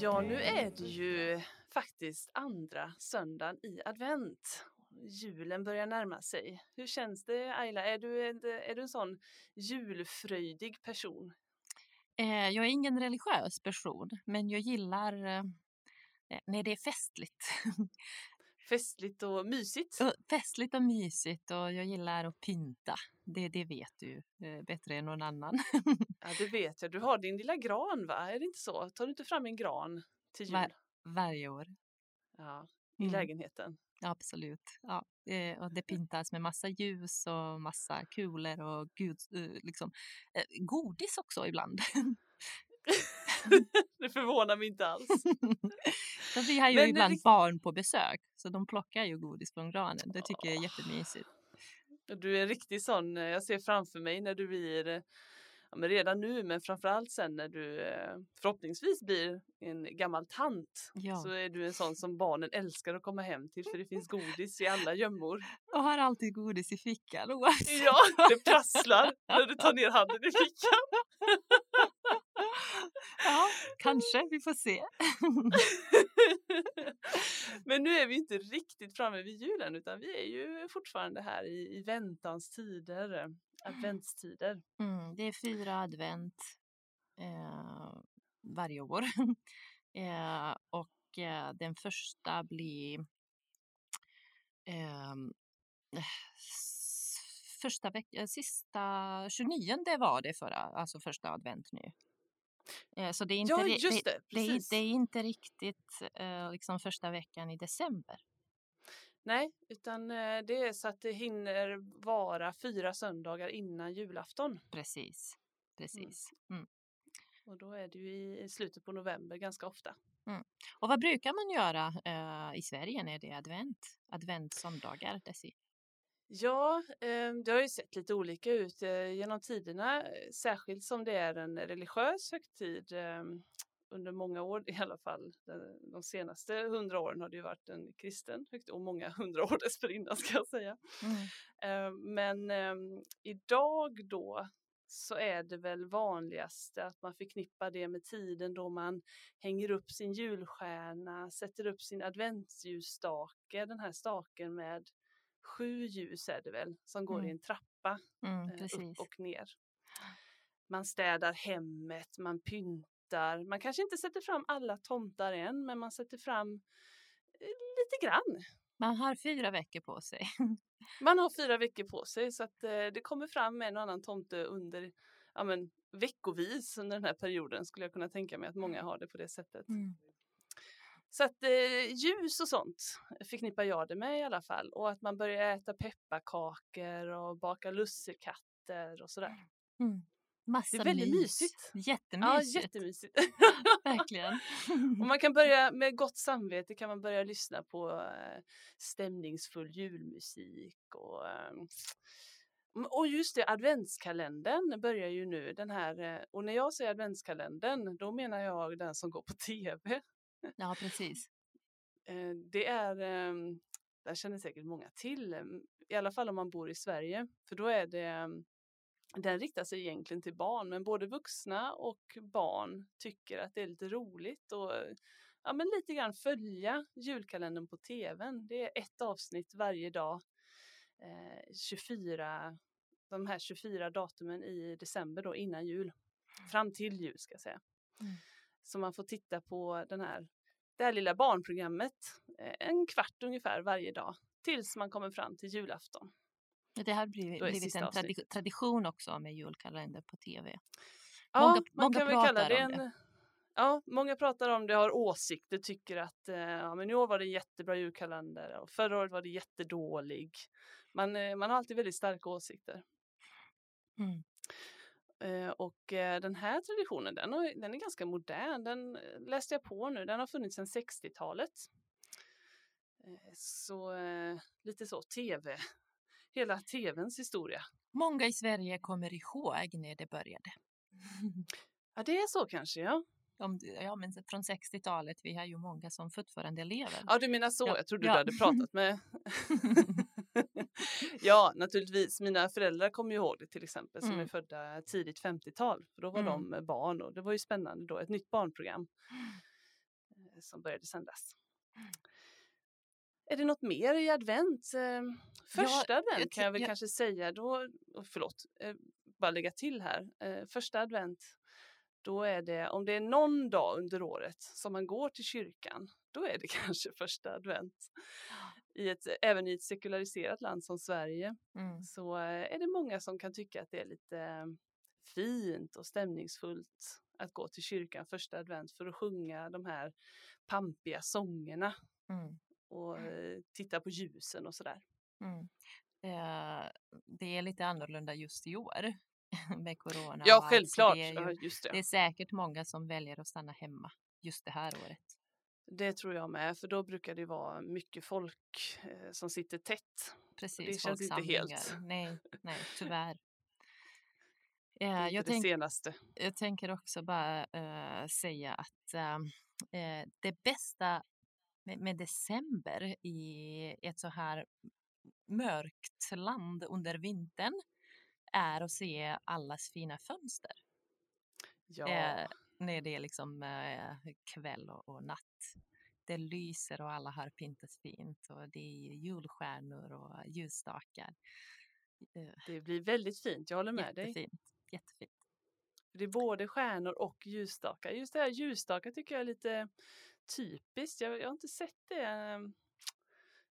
Ja, nu är det ju faktiskt andra söndagen i advent. Julen börjar närma sig. Hur känns det Ayla? Är du en, är du en sån julfröjdig person? Eh, jag är ingen religiös person, men jag gillar eh, när det är festligt. Festligt och mysigt? Och festligt och mysigt och jag gillar att pynta. Det, det vet du eh, bättre än någon annan. Ja, det vet jag. Du har din lilla gran, va? Är det inte så? Tar du inte fram en gran till jul? Var, varje år. Ja, i Mm. lägenheten. Absolut. Ja, eh, och det pyntas med massa ljus och massa kulor och gud, eh, liksom, eh, godis också ibland. det förvånar mig inte alls. Så vi har ju Men det ibland rikt- barn på besök så de plockar ju godis från granen. Det tycker jag är jättemysigt. Du är en riktig sån, eh, jag ser framför mig när du blir, eh, ja, men redan nu men framförallt sen när du eh, förhoppningsvis blir en gammal tant. Ja. Så är du en sån som barnen älskar att komma hem till för det finns godis i alla gömmor. Jag har alltid godis i fickan oavsett. Ja, det prasslar när du tar ner handen i fickan. ja, kanske. Vi får se. Men nu är vi inte riktigt framme vid julen utan vi är ju fortfarande här i, i väntans tider, eh, adventstider. Mm, det är fyra advent eh, varje år. eh, och eh, den första blir ehm, s- första veckan, sista 29 var det förra, alltså första advent nu. Eh, så det är inte, Ja, det, det, precis. det är inte riktigt eh, liksom första veckan i december. Nej, utan eh, det är så att det hinner vara fyra söndagar innan julafton. Precis. Precis. Mm. Och då är det ju i slutet på november ganska ofta. Och vad brukar man göra eh, i Sverige när det är advent? Adventssöndagar, Desi? Ja, eh, det har ju sett lite olika ut eh, genom tiderna, eh, särskilt som det är en religiös högtid. Eh, under många år i alla fall. De, senaste hundra åren har det ju varit en kristen högtid och många hundra år dessförinnan ska jag säga. Mm. Eh, Men ehm, idag då så är det väl vanligaste att man förknippar det med tiden då man hänger upp sin julstjärna, sätter upp sin adventsljusstake, den här staken med sju ljus är det väl, som går i Mm. en trappa Mm, eh, upp och ner. Man städar hemmet, man pyntar, man kanske inte sätter fram alla tomtar än, men man sätter fram eh, lite grann. Man har fyra veckor på sig. Man har fyra veckor på sig så att eh, det kommer fram en och annan tomte under ja, men, veckovis under den här perioden skulle jag kunna tänka mig att många har det på det sättet. Mm. Så att eh, ljus och sånt förknippar jag det med i alla fall och att man börjar äta pepparkakor och baka lussekatter och sådär. Mm. Massa väldigt mys. mysigt. Ja, Jättemysigt. jättemysigt. Verkligen. och man kan börja med gott samvete kan man börja lyssna på eh, stämningsfull julmusik och eh, och just det, adventskalendern börjar ju nu den här eh, och när jag säger adventskalendern då menar jag den som går på tv. Ja, precis. Eh, Det är, eh, där känner säkert många till, eh, i alla fall om man bor i Sverige, för då är det, eh, den riktar sig egentligen till barn, men både vuxna och barn tycker att det är lite roligt och eh, ja, men lite grann följa julkalendern på tvn. Det är ett avsnitt varje dag, eh, 24, de här 24 datumen i december då innan jul, fram till jul ska jag säga. Mm. Så man får titta på den här det här lilla barnprogrammet eh, en kvart ungefär varje dag tills man kommer fram till julafton. Det har är blivit en tradi- tradition också med julkalender på tv. Ja, Många- man många kan väl kalla det en... det. Ja, många pratar om det, har åsikter, tycker att eh, ja, men i år var det en jättebra julkalender och förra året var det jättedålig. Man, eh, man har alltid väldigt starka åsikter. Mm. Eh, och eh, den här traditionen, den, har, den är ganska modern. Den eh, läste jag på nu, den har funnits sedan 60-talet. Eh, så lite så tv, hela tvns historia. Många i Sverige kommer ihåg när det började. Ja, det är så kanske, ja. Om, ja, men från 60-talet, vi har ju många som fortfarande lever. Ja, du menar så. Ja, Jag trodde ja. du hade pratat med... ja, naturligtvis. Mina föräldrar kommer ihåg det till exempel som är Mm. födda tidigt 50-tal. För då var Mm. de barn och det var ju spännande då. Ett nytt barnprogram eh, som började sändas. Är det något mer i advent? Eh, Första jag advent kan jag väl jag- kanske säga. Då, förlåt, eh, bara lägga till här. Eh, Första advent, då är det, om det är någon dag under året som man går till kyrkan, då är det kanske första advent. I ett, även i ett sekulariserat land som Sverige Mm. så är det många som kan tycka att det är lite fint och stämningsfullt att gå till kyrkan första advent för att sjunga de här pampiga sångerna Mm. och eh, titta på ljusen och sådär. Mm. Eh, det är lite annorlunda just i år med corona. Ja, allt, självklart. Det är, Ja, ju, just det. det är säkert många som väljer att stanna hemma just det här året. Det tror jag med, för då brukar det vara mycket folk eh, som sitter tätt. Precis, känns inte helt-. Nej, nej, tyvärr. Eh, Det jag, det tänk, senaste. jag tänker också bara eh, säga att ehm, eh, det bästa med, med december i ett så här mörkt land under vintern är att se allas fina fönster. Ja, Eh, när det är liksom eh, kväll och, och natt. Det lyser och alla har pyntat fint och det är julstjärnor och ljusstakar. Eh, det blir väldigt fint. Jag håller med dig. jättefint. Jättefint. Det är både stjärnor och ljusstakar. Just det här ljusstakar tycker jag är lite typiskt. Jag, jag har inte sett det eh,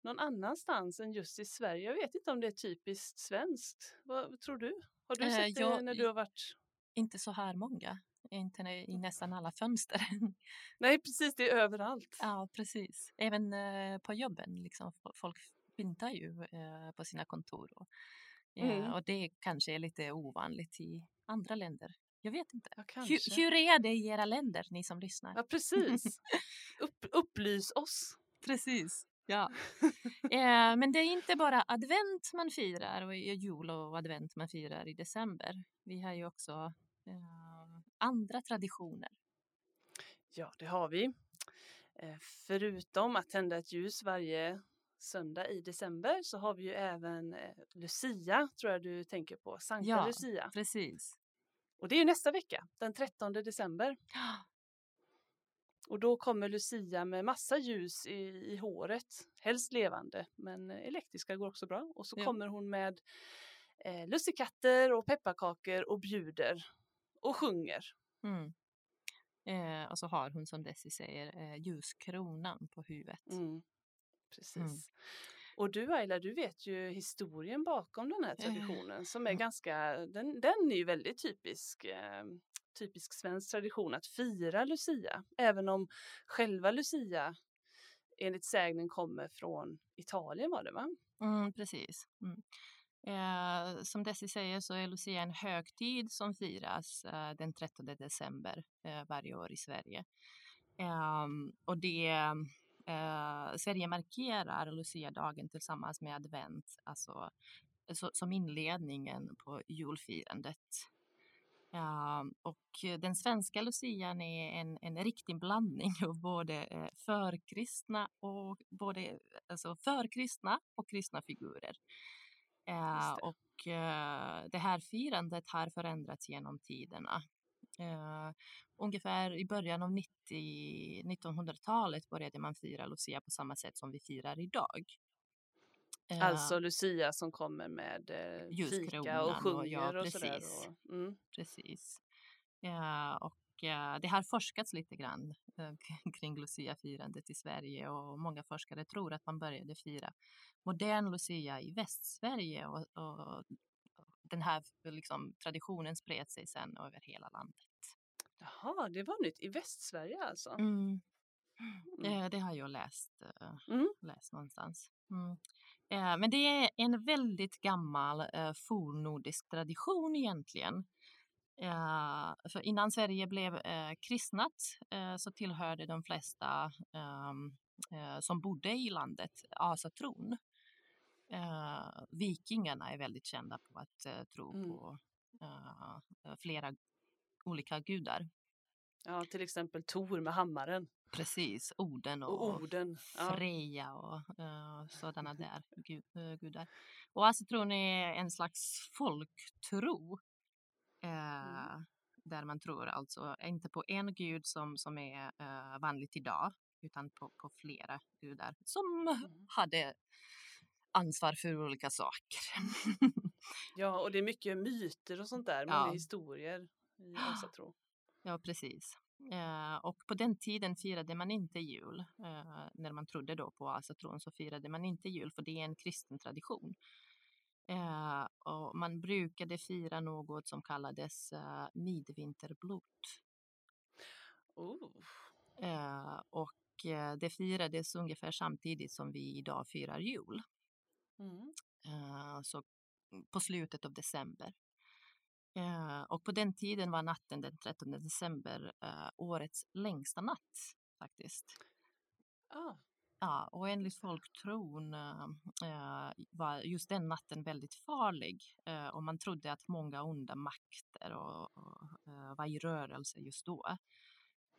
någon annanstans än just i Sverige. Jag vet inte om det är typiskt svenskt. Vad, tror du? Har du Eh, sett det jag- när du har varit? Inte så här många. Inte i nästan alla fönster. Nej, precis. Det är överallt. ja, precis. Även eh, på jobben. Liksom, fo- folk pyntar ju eh, på sina kontor. Och, eh, Mm. och det kanske är lite ovanligt i andra länder. Jag vet inte. Ja, Hur, hur är det i era länder, ni som lyssnar? Ja, precis. Upp, upplys oss. Precis. Ja. eh, men det är inte bara advent man firar och jul och advent man firar i december. Vi har ju också eh, andra traditioner. Ja, det har vi. Eh, Förutom att tända ett ljus varje söndag i december så har vi ju även eh, Lucia, tror jag du tänker på. Sankta Ja. Lucia. Precis. Och det är ju nästa vecka, den 13 december. Och då kommer Lucia med massa ljus i, i håret, helst levande, men elektriska går också bra. Och så Ja. kommer hon med eh, lussekatter och pepparkakor och bjuder och sjunger. Mm. Eh, och så har hon som Desi säger eh, ljuskronan på huvudet. Mm. Precis. Mm. Och du Ayla, du vet ju historien bakom den här Eh, traditionen som är mm. ganska, den, den är ju väldigt typisk, eh, typisk svensk tradition att fira Lucia. Även om själva Lucia enligt sägnen kommer från Italien var det va? Mm, precis. Mm. Eh, som Desi säger så är Lucia en högtid som firas eh, den 13 december eh, varje år i Sverige. Ehm, och det eh, Sverige markerar Lucia-dagen tillsammans med advent, alltså så, som inledningen på julfirandet. Ehm, och den svenska lucian är en, en riktig blandning av både eh, förkristna och både alltså förkristna och kristna figurer. Eh, det. och eh, det här firandet har förändrats genom tiderna. Eh, ungefär i början av 90 1900-talet började man fira Lucia på samma sätt som vi firar idag. Alltså Lucia som kommer med eh, fika och och- sjunger ja, och sådär. Och, mm. Precis. Ja, och det har forskats lite grann eh, kring Lucia-firandet i Sverige och många forskare tror att man började fira modern Lucia i Västsverige och, och den här liksom, traditionen spred sig sen över hela landet. Jaha, det var nytt. I Västsverige alltså? Mm. Mm. Eh, det har jag läst, eh, Mm. läst någonstans. Mm. Eh, men det är en väldigt gammal eh, fornnordisk tradition egentligen. Eh, för innan Sverige blev eh, kristnat eh, så tillhörde de flesta ehm, eh, som bodde i landet asatron. Vikingarna är väldigt kända på att tro Mm. på flera olika gudar. Ja, till exempel Tor med hammaren Precis, Oden och, och Oden. Ja. Freja och uh, sådana där gud, gudar. Och asatron är en slags folktro. Uh, Mm. Där man tror alltså inte på en gud som, som är uh, vanligt idag utan på, på flera gudar som Mm. hade ansvar för olika saker. ja, och det är mycket myter och sånt där, Ja. historier i asatro. ja, precis. Eh, och på den tiden firade man inte jul. Eh, när man trodde då på asatron så firade man inte jul för det är en kristen tradition. Eh, och man brukade fira något som kallades uh, midvinterblot. Oh. Eh, och eh, det firades ungefär samtidigt som vi idag firar jul. Mm. Eh, så på slutet av december. Eh, och på den tiden var natten den 13 december eh, årets längsta natt faktiskt. Ah. Ja, och enligt folktron eh, eh, var just den natten väldigt farlig eh, och man trodde att många onda makter och, och, eh, var i rörelse just då.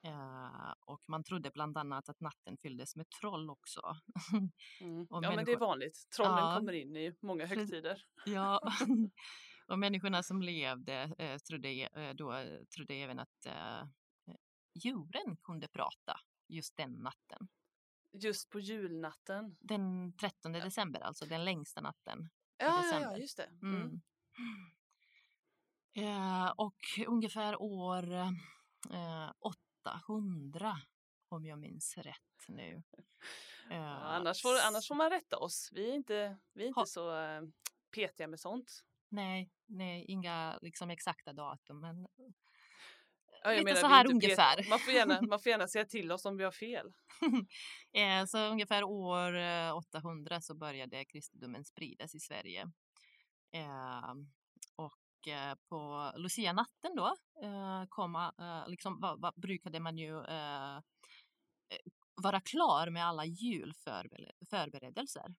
Eh, och man trodde bland annat att natten fylldes med troll också. Mm. Och Ja, men det är människor- vanligt. Trollen Ja. kommer in i många högtider. Ja, och människorna som levde eh, trodde, eh, då, trodde även att eh, djuren kunde prata just den natten. Just på julnatten. Den 13 december, alltså den längsta natten. Ja, ja, ja, just det. Mm. Mm. Eh, och ungefär år eh, 800, om jag minns rätt nu. Eh, Ja, annars, får, annars får man rätta oss. Vi är inte, vi är inte Ha- så eh, petiga med sånt. Nej, nej, inga liksom exakta datum, men Ja, Lite menar, så här ungefär. Man får, gärna, man får gärna säga till oss om vi har fel. Eh, Så ungefär år eh, 800 så började kristendomen spridas i Sverige. Eh, Och eh, på Lucia-natten då eh, komma, eh, liksom, va, va, brukade man ju eh, eh, vara klar med alla julförberedelser.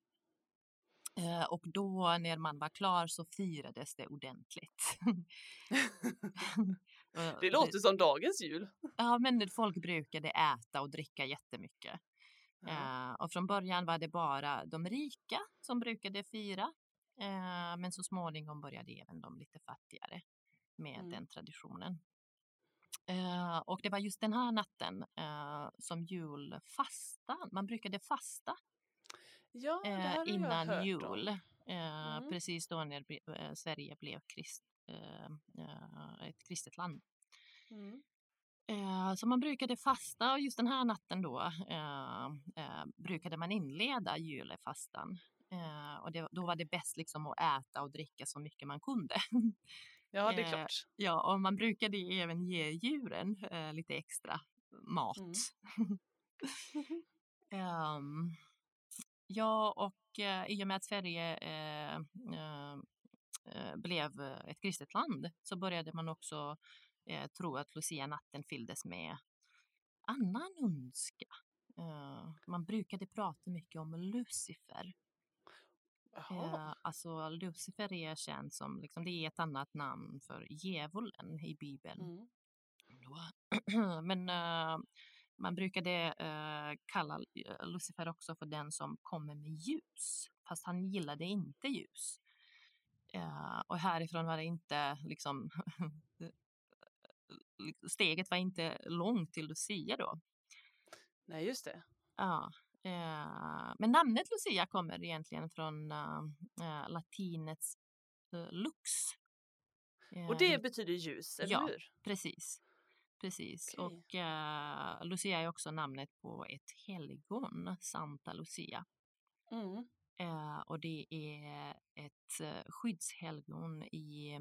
Eh, Och då när man var klar så firades det ordentligt. Det låter som dagens jul. Ja, men folk brukade äta och dricka jättemycket. Ja. Eh, och från början var det bara de rika som brukade fira. Eh, men så småningom började även de lite fattigare med Mm. den traditionen. Eh, och det var just den här natten som julfastan, man brukade fasta Ja, innan jul. Mm. Precis då när Sverige blev krist, ett kristet land. Mm. Eh, Så man brukade fasta och just den här natten då eh, eh, brukade man inleda julefastan. Eh, och det, då var det bäst liksom att äta och dricka så mycket man kunde. Ja, det är Eh, klart. ja, och man brukade även ge djuren eh, lite extra mat. Mm. Ehm, ja, och eh, i och med att Sverige eh, eh, eh, blev eh, ett kristet land så började man också eh, tro att Lucia-natten fylldes med annan ondska. Eh, man brukade prata mycket om Lucifer. Jaha. Eh, alltså Lucifer är känd som, liksom, det är ett annat namn för djävulen i Bibeln. Mm. Men eh, man brukade eh, kalla eh, Lucifer också för den som kommer med ljus, fast han gillade inte ljus. Eh, och härifrån var det inte liksom steget var inte långt till Lucia då. Nej, just det. Ja, eh, men namnet Lucia kommer egentligen från eh, latinets lux. Och det betyder ljus, eller ja. hur? Precis. Precis. Okej. Och Lucia är också namnet på ett helgon, Santa Lucia. Mm. Eh, och det är ett eh, skyddshelgon i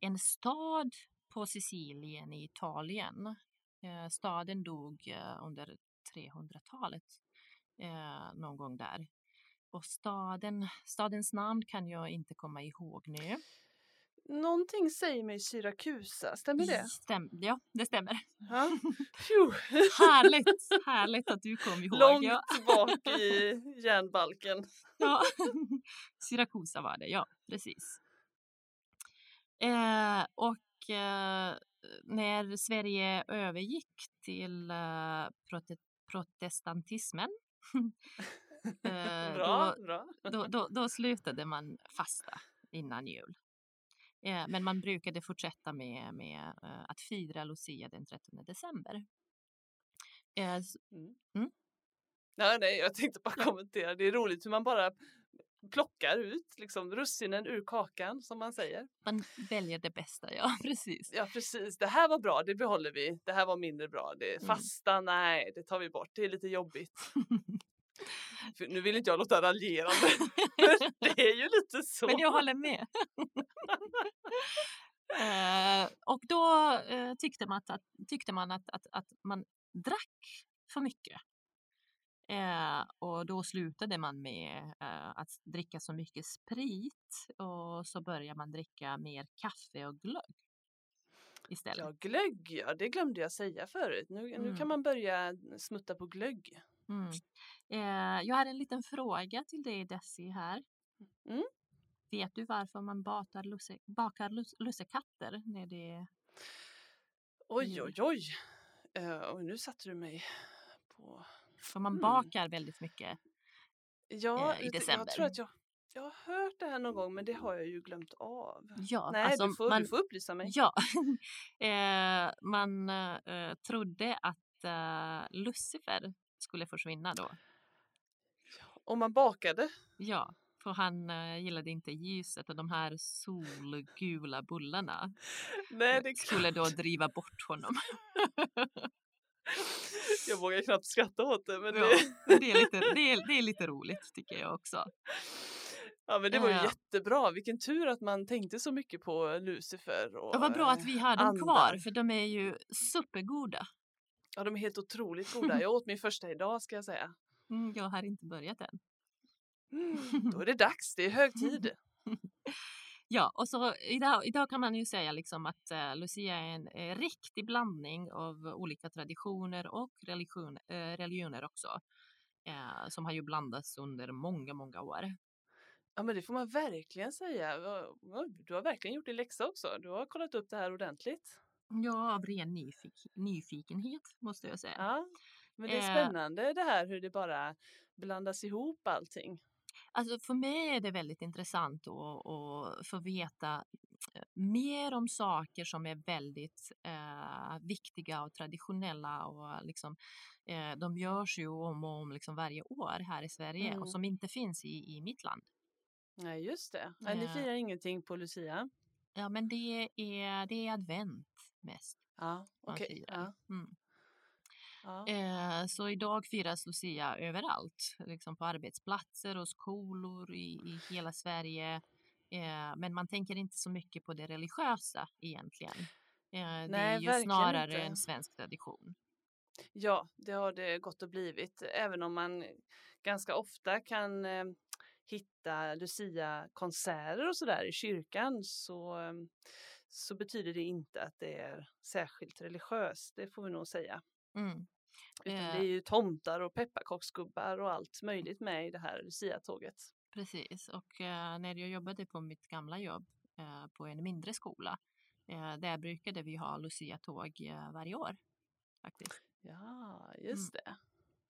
en stad på Sicilien i Italien. Eh, staden dog eh, under 300-talet, eh, någon gång där. Och staden, stadens namn kan jag inte komma ihåg nu. Någonting säger mig Syrakusa, stämmer det? Stäm, ja, det stämmer. Ja. Härligt, härligt att du kom ihåg. Långt Ja, bak i järnbalken. ja. Syrakusa var det, ja, precis. Eh, och eh, när Sverige övergick till uh, prote protestantismen uh, bra, då, bra. då, då, då slutade man fasta innan jul. Eh, men man brukade fortsätta med, med eh, att fira Lucia den 13 december. Eh, Mm. Mm. Ja, nej, jag tänkte bara kommentera. Det är roligt hur man bara plockar ut liksom, russinen ur kakan som man säger. man väljer det bästa, ja precis. Ja precis, det här var bra, det behåller vi. Det här var mindre bra. Det Mm. fasta, nej, det tar vi bort. Det är lite jobbigt. För nu vill inte jag låta raljerande. men det är ju lite så. Men jag håller med. eh, och då eh, tyckte man, att, att, tyckte man att, att, att man drack för mycket. Eh, och då slutade man med eh, att dricka så mycket sprit och så började man dricka mer kaffe och glögg istället. Ja, glögg ja, det glömde jag säga förut. Nu, nu Mm. kan man börja smutta på glögg. Mm. Eh, jag har en liten fråga till dig Desi här. Mm. Vet du varför man lusse, bakar lus, lussekatter när det Oj, oj, oj. Eh, och nu satte du mig på... För man Mm. bakar väldigt mycket. Ja, Eh, i du, jag december. tror att jag, jag har hört det här någon gång men det har jag ju glömt av. Ja, Nej, alltså du, får, man, du får upplysa mig. ja, eh, man eh, trodde att eh, Lucifer skulle försvinna då. Om man bakade. Ja, för han eh, gillade inte ljuset och de här solgula bullarna Nej, eh, det skulle då driva bort honom. Jag vågar knappt skratta åt det. Men, Ja, det, det, är lite, det, är, det är lite roligt tycker jag också. ja, men det var ju Ja. jättebra. Vilken tur att man tänkte så mycket på Lucifer. Och, Och vad bra att vi har dem kvar andar. för de är ju supergoda. Ja, de är helt otroligt goda. Jag åt min första idag ska jag säga. Mm, jag har inte börjat än. Mm, då är det dags. Det är hög tid. Ja, och så idag, idag kan man ju säga liksom att uh, Lucia är en eh, riktig blandning av olika traditioner och religion, eh, religioner också. eh, som har ju blandats under många, många år. Ja, men det får man verkligen säga. Du har verkligen gjort din läxa också. Du har kollat upp det här ordentligt. Ja, av ren nyfik nyfikenhet måste jag säga. Ja, men det är Eh. spännande det här hur det bara blandas ihop allting. Alltså för mig är det väldigt intressant att, få veta eh, mer om saker som är väldigt eh, viktiga och traditionella och liksom, eh, de görs ju om och om liksom varje år här i Sverige Mm. och som inte finns i, i mitt land. Nej, just det. Nej, ni Eh. firar ingenting på Lucia? Ja, men det är, det är advent mest. Ja, okej. firar. Ja, Mm. ja. Eh, så idag firas Lucia överallt, liksom på arbetsplatser och skolor i, i hela Sverige. Eh, men man tänker inte så mycket på det religiösa egentligen. Eh, det Nej, är ju snarare inte. en svensk tradition. ja, det har det gått och blivit. Även om man ganska ofta kan eh, hitta Lucia-konserter och sådär i kyrkan så, eh, så betyder det inte att det är särskilt religiöst. Det får vi nog säga. Mm. Utan Eh. det är ju tomtar och pepparkaksgubbar och allt möjligt med i det här Lucia-tåget. Precis, och eh, när jag jobbade på mitt gamla jobb eh, på en mindre skola, eh, där brukade vi ha Lucia-tåg eh, varje år. Faktiskt. Ja, just det.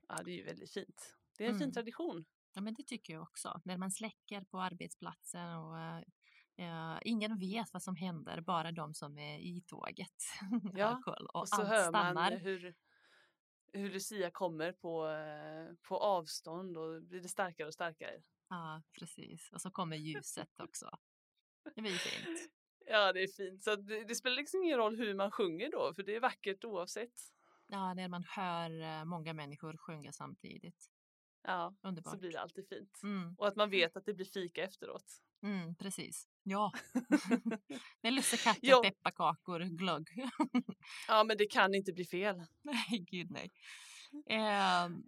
Ja, det är ju väldigt fint. Det är en fin Mm. tradition. Ja, men det tycker jag också. När man släcker på arbetsplatsen och eh, ingen vet vad som händer, bara de som är i tåget Ja. Och, Och så hör stannar. man hur, hur Lucia kommer på, på avstånd och blir det starkare och starkare. Ja, precis. Och så kommer ljuset också. Det blir fint. Ja, det är fint. Så det, det spelar liksom ingen roll hur man sjunger då, för det är vackert oavsett. Ja, när man hör eh, många människor sjunga samtidigt. Ja, Underbart. så blir det alltid fint. Mm, Och att man vet att det blir fika efteråt. mm, precis. Ja. Med lussekatter, Ja. pepparkakor, glögg. Ja, men det kan inte bli fel. nej, gud nej. Ehm,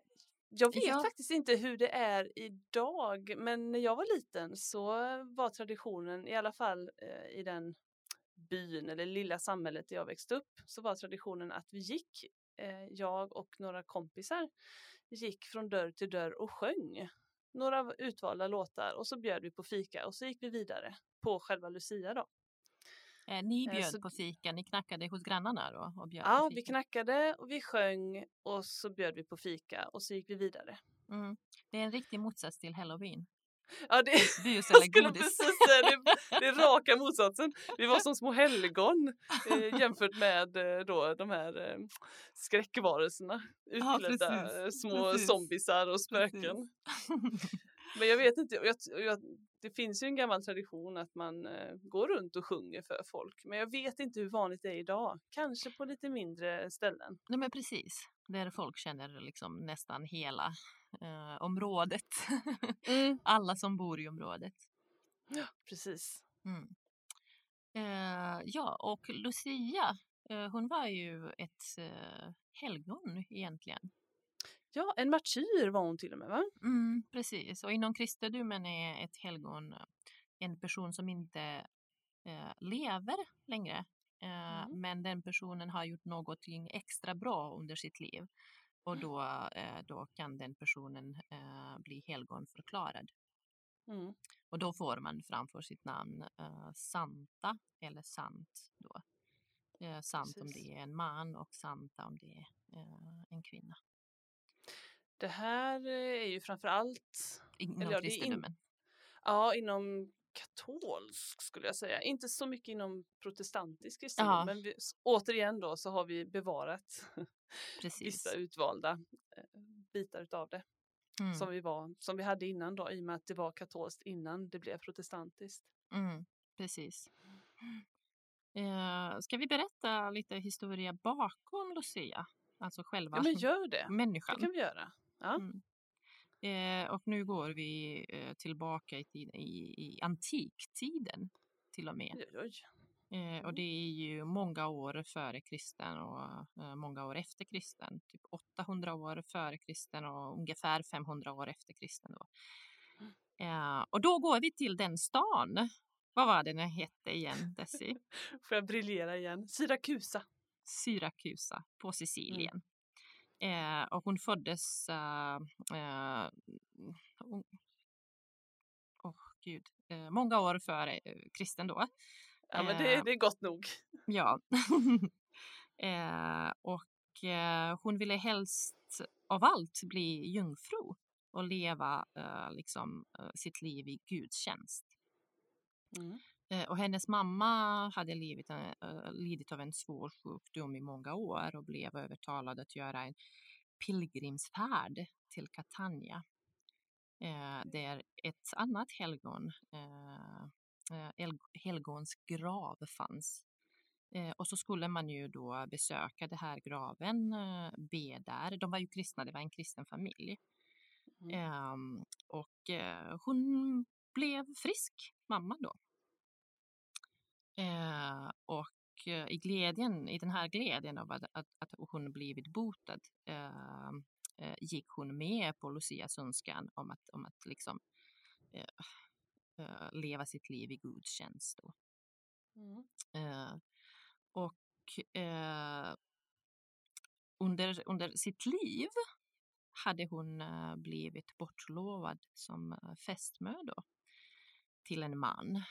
Jag vet Ja. faktiskt inte hur det är idag, men när jag var liten så var traditionen, i alla fall eh, i den byn eller lilla samhället där jag växte upp, så var traditionen att vi gick, eh, jag och några kompisar, gick från dörr till dörr och sjöng några utvalda låtar och så bjöd vi på fika och så gick vi vidare på själva Lucia då. Eh, ni Eh, bjöd så- på fika, ni knackade hos grannarna då? Och bjöd Ja, vi knackade och vi sjöng och så bjöd vi på fika och så gick vi vidare. Mm. Det är en riktig motsats till halloween. Ja, det, Bus eller skulle godis. precis det. Det är raka motsatsen. Vi var som små helgon eh, jämfört med eh, då de här eh, skräckvarelserna. Ja, Utklädda precis. eh, små Precis. zombisar och spöken. Men jag vet inte, jag, jag, det finns ju en gammal tradition att man eh, går runt och sjunger för folk. Men jag vet inte hur vanligt det är idag. Kanske på lite mindre ställen. Nej men precis, där folk känner liksom nästan hela eh, området. Mm. Alla som bor i området. Ja, precis. Mm. Eh, ja, och Lucia, eh, hon var ju ett eh, helgon egentligen. Ja, en martyr var hon till och med va? Mm, precis, och inom kristendomen är ett helgon eh, en person som inte eh, lever längre. Eh, Mm. Men den personen har gjort någonting extra bra under sitt liv. Och då, eh, då kan den personen eh, bli helgonförklarad. Mm. Och då får man framför sitt namn eh, Santa eller Sant. Då. Sant om Precis. det är en man och Santa om det är en kvinna. Det här är ju framför allt Inom Eller är in- kristendomen. ja, inom katolsk skulle jag säga. Inte så mycket inom protestantisk kristendom. Ja. Men vi, återigen då så har vi bevarat Precis. vissa utvalda eh, bitar utav det. Mm. Som, vi var, som vi hade innan då i och med att det var katolskt innan det blev protestantiskt. Mm, precis. Eh, ska vi berätta lite historia bakom Lucia? Alltså själva Ja men gör det. Det människan. kan vi göra. Ja. Mm. Eh, och nu går vi eh, tillbaka i, tid, i, i antiktiden till och med. Oj, oj. Eh, och det är ju många år före kristen och eh, många år efter kristen. Typ 800 år före kristen och ungefär 500 år efter kristen. Då. Eh, och då går vi till den stan. Vad var det den hette igen, Desi? Får jag briljera igen? Syrakusa. Syrakusa på Sicilien. Eh, och hon föddes... eh, eh, hon- åh, gud. Eh, många år före eh, kristen då. Ja men det, Eh. det är gott nog. Ja. eh, och eh, hon ville helst av allt bli jungfru och leva eh, liksom, eh, sitt liv i Guds tjänst. Mm. Eh, och hennes mamma hade lidit, eh, lidit av en svår sjukdom i många år och blev övertalad att göra en pilgrimsfärd till Catania. Eh, där ett annat helgon, hel- helgons grav fanns. Eh, och så skulle man ju då besöka det här graven, eh, be där. De var ju kristna, det var en kristen familj. Mm. Ehm, och eh, hon blev frisk, mamma då. Eh, och eh, i glädjen, i den här glädjen av att, att, att hon blivit botad eh, eh, gick hon med på Lucias önskan om att, om att liksom eh, eh, leva sitt liv i Guds tjänst. Då. Mm. Eh, och eh, under, under sitt liv hade hon eh, blivit bortlovad som fästmö då, till en man.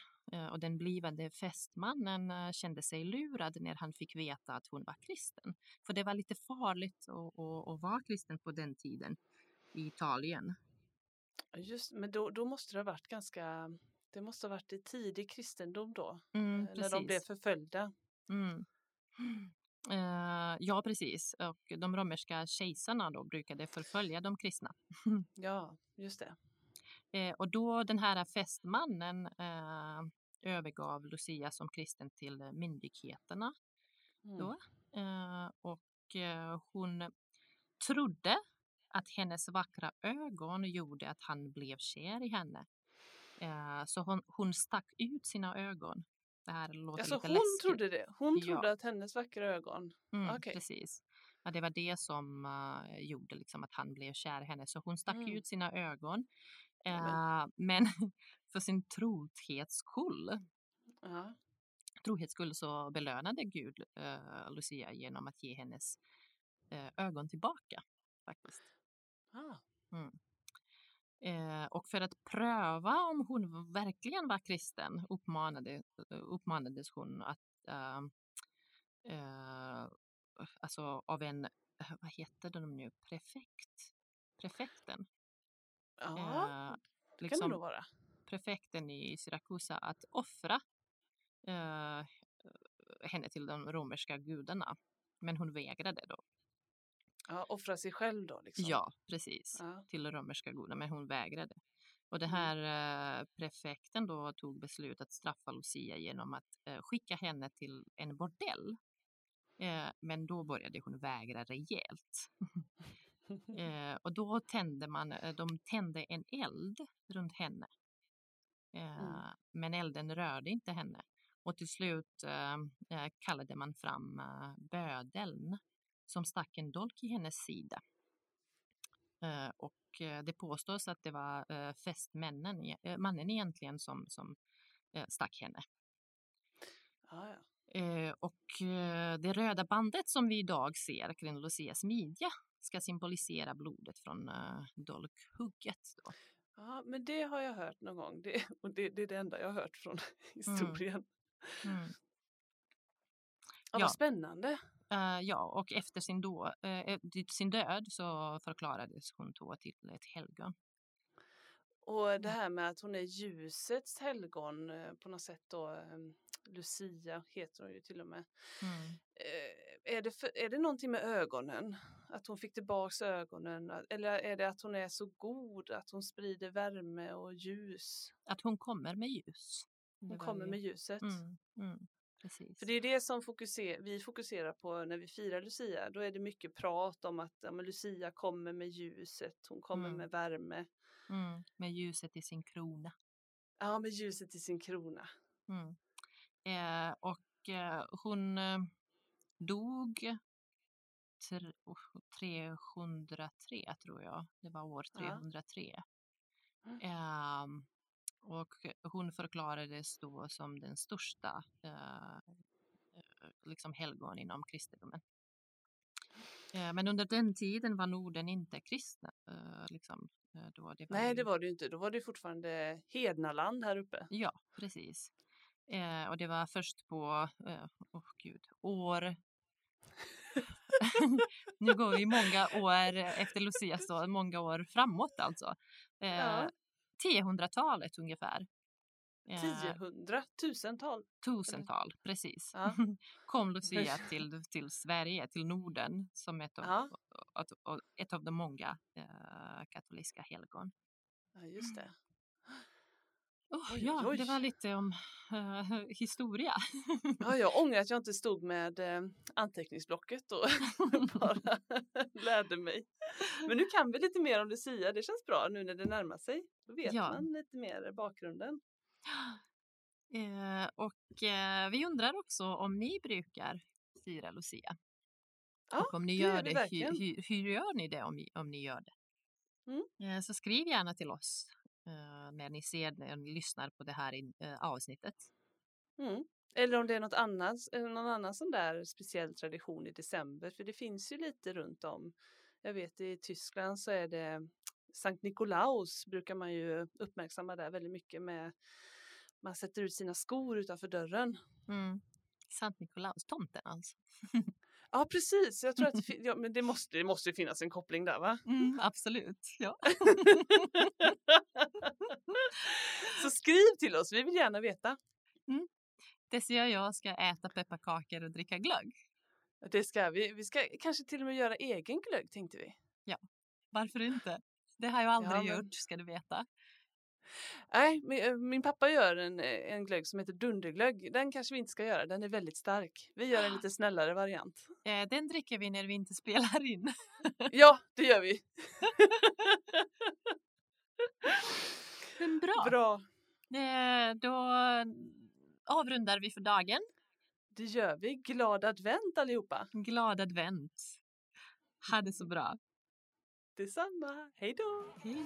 Och den blivande fästmannen kände sig lurad när han fick veta att hon var kristen. För det var lite farligt att, att, att vara kristen på den tiden i Italien. Just, men då, då måste det ha varit ganska, det måste ha varit i tidig kristendom då, Mm, eh, när de blev förföljda. Mm. Eh, ja, precis. Och de romerska kejsarna då brukade förfölja de kristna. Ja, just det. Eh, och då den här fästmannen eh, övergav Lucia som kristen till myndigheterna. Mm. Då. Och hon trodde att hennes vackra ögon gjorde att han blev kär i henne. Eh, så hon, hon stack ut sina ögon. Det här låter Alltså lite hon läskigt. trodde det. Hon Ja. trodde att hennes vackra ögon. Mm, Okej. Precis. Ja, det var det som eh, gjorde liksom att han blev kär i henne. Så hon stack Mm. ut sina ögon. Eh, men för sin trohets skull, Ja. trohets skull så belönade Gud eh, Lucia genom att ge hennes eh, ögon tillbaka. Faktiskt. Ah. Mm. Eh, och för att pröva om hon verkligen var kristen uppmanade, uppmanades hon att uh, uh, alltså av en, vad heter de nu, prefekt? Prefekten. Ja, Eh, det kan det liksom nog vara. prefekten i Syrakusa att offra eh, henne till de romerska gudarna. Men hon vägrade då. Ja, offra sig själv då liksom. Ja, precis. Ja. Till romerska gudarna, men hon vägrade. Och det Mm. här eh, prefekten då tog beslut att straffa Lucia genom att eh, skicka henne till en bordell. Eh, men då började hon vägra rejält. Eh, och då tände man, eh, de tände en eld runt henne. Mm. Men elden rörde inte henne. Och till slut kallade man fram bödeln som stack en dolk i hennes sida. Eh, och eh, det påstås att det var eh, fästmännen, e- mannen egentligen som, som stack henne. Ja, ja. Och det röda bandet som vi idag ser kring Lucias midja ska symbolisera blodet från dolkhugget. Då. ja, men det har jag hört någon gång. Det, och det, det är det enda jag har hört från historien. Mm. Ja, Ja. Vad spännande. Eh, ja, och efter sin, då, eh, sin död så förklarades hon då till ett helgon. Och det Mm. här med att hon är ljusets helgon på något sätt då. eh, Lucia heter hon ju till och med. Mm. Är det, för, är det någonting med ögonen? Att hon fick tillbaks ögonen? Eller är det att hon är så god att hon sprider värme och ljus? Att hon kommer med ljus. Hon kommer med ljuset. Mm, mm, precis. För det är det som fokuser, vi fokuserar på när vi firar Lucia. Då är det mycket prat om att ja, Lucia kommer med ljuset, hon kommer Mm. med värme. Mm, med ljuset i sin krona. Ja, med ljuset i sin krona. Mm. Eh, och eh, hon eh, dog tre, oh, 303 tror jag. Det var år Ja. 303. Mm. Och hon förklarades då som den största eh, liksom helgon inom kristendomen. Eh, men under den tiden var Norden inte kristna. Eh, liksom, eh, då det var Nej, det var det ju inte. Då var det fortfarande hednaland här uppe. Ja, precis. Eh, och det var först på, åh gud, år... nu går vi många år efter Lucia, så många år framåt alltså. Ja. 1000-talet ungefär. Eh, Tiohundra, tusental. tusental, precis. Ja. Kom Lucia till, till Sverige, till Norden, som ett av, Ja. ett, ett av de många eh, katolska helgon. Ja, just det. Oh, Oj, ja, oj, det var lite om eh, historia. Ja, jag ångrar att jag inte stod med eh, anteckningsblocket och bara lärde mig. Men nu kan vi lite mer om Lucia. Det känns bra nu när det närmar sig. Då vet Ja. man lite mer bakgrunden. Eh, och eh, vi undrar också om ni brukar fira Lucia. Ja, och om ni det gör vi det, hur, hur, hur gör ni det om ni, om ni gör det? Mm. Så skriv gärna till oss när ni ser, när ni lyssnar på det här in, eh, avsnittet. Mm. Eller om det är något annat, eller någon annan sån där speciell tradition i december. För det finns ju lite runt om. Jag vet i Tyskland så är det Sankt Nikolaus brukar man ju uppmärksamma där väldigt mycket med man sätter ut sina skor utanför dörren. Mm. Sankt Nikolaus, tomten alltså. Ja precis, jag tror att det, ja, men det, måste, det måste finnas en koppling där va? Mm, absolut, ja. Så skriv till oss, vi vill gärna veta. Tessie och jag ska äta pepparkakor och dricka glögg. Det ska vi. Vi ska kanske till och med göra egen glögg tänkte vi. Varför inte? Det har jag aldrig Ja, men- gjort, ska du veta. Nej, min, eh, min pappa gör en, eh, en glögg som heter dunderglögg. Den kanske vi inte ska göra, den är väldigt stark. Vi gör en lite snällare variant. Eh, den dricker vi när vi inte spelar in. Ja, det gör vi. Men bra. Bra, då avrundar vi för dagen. det gör vi. Glad advent allihopa. Glad advent. Ha det så bra. Detsamma. Hej då! Hej.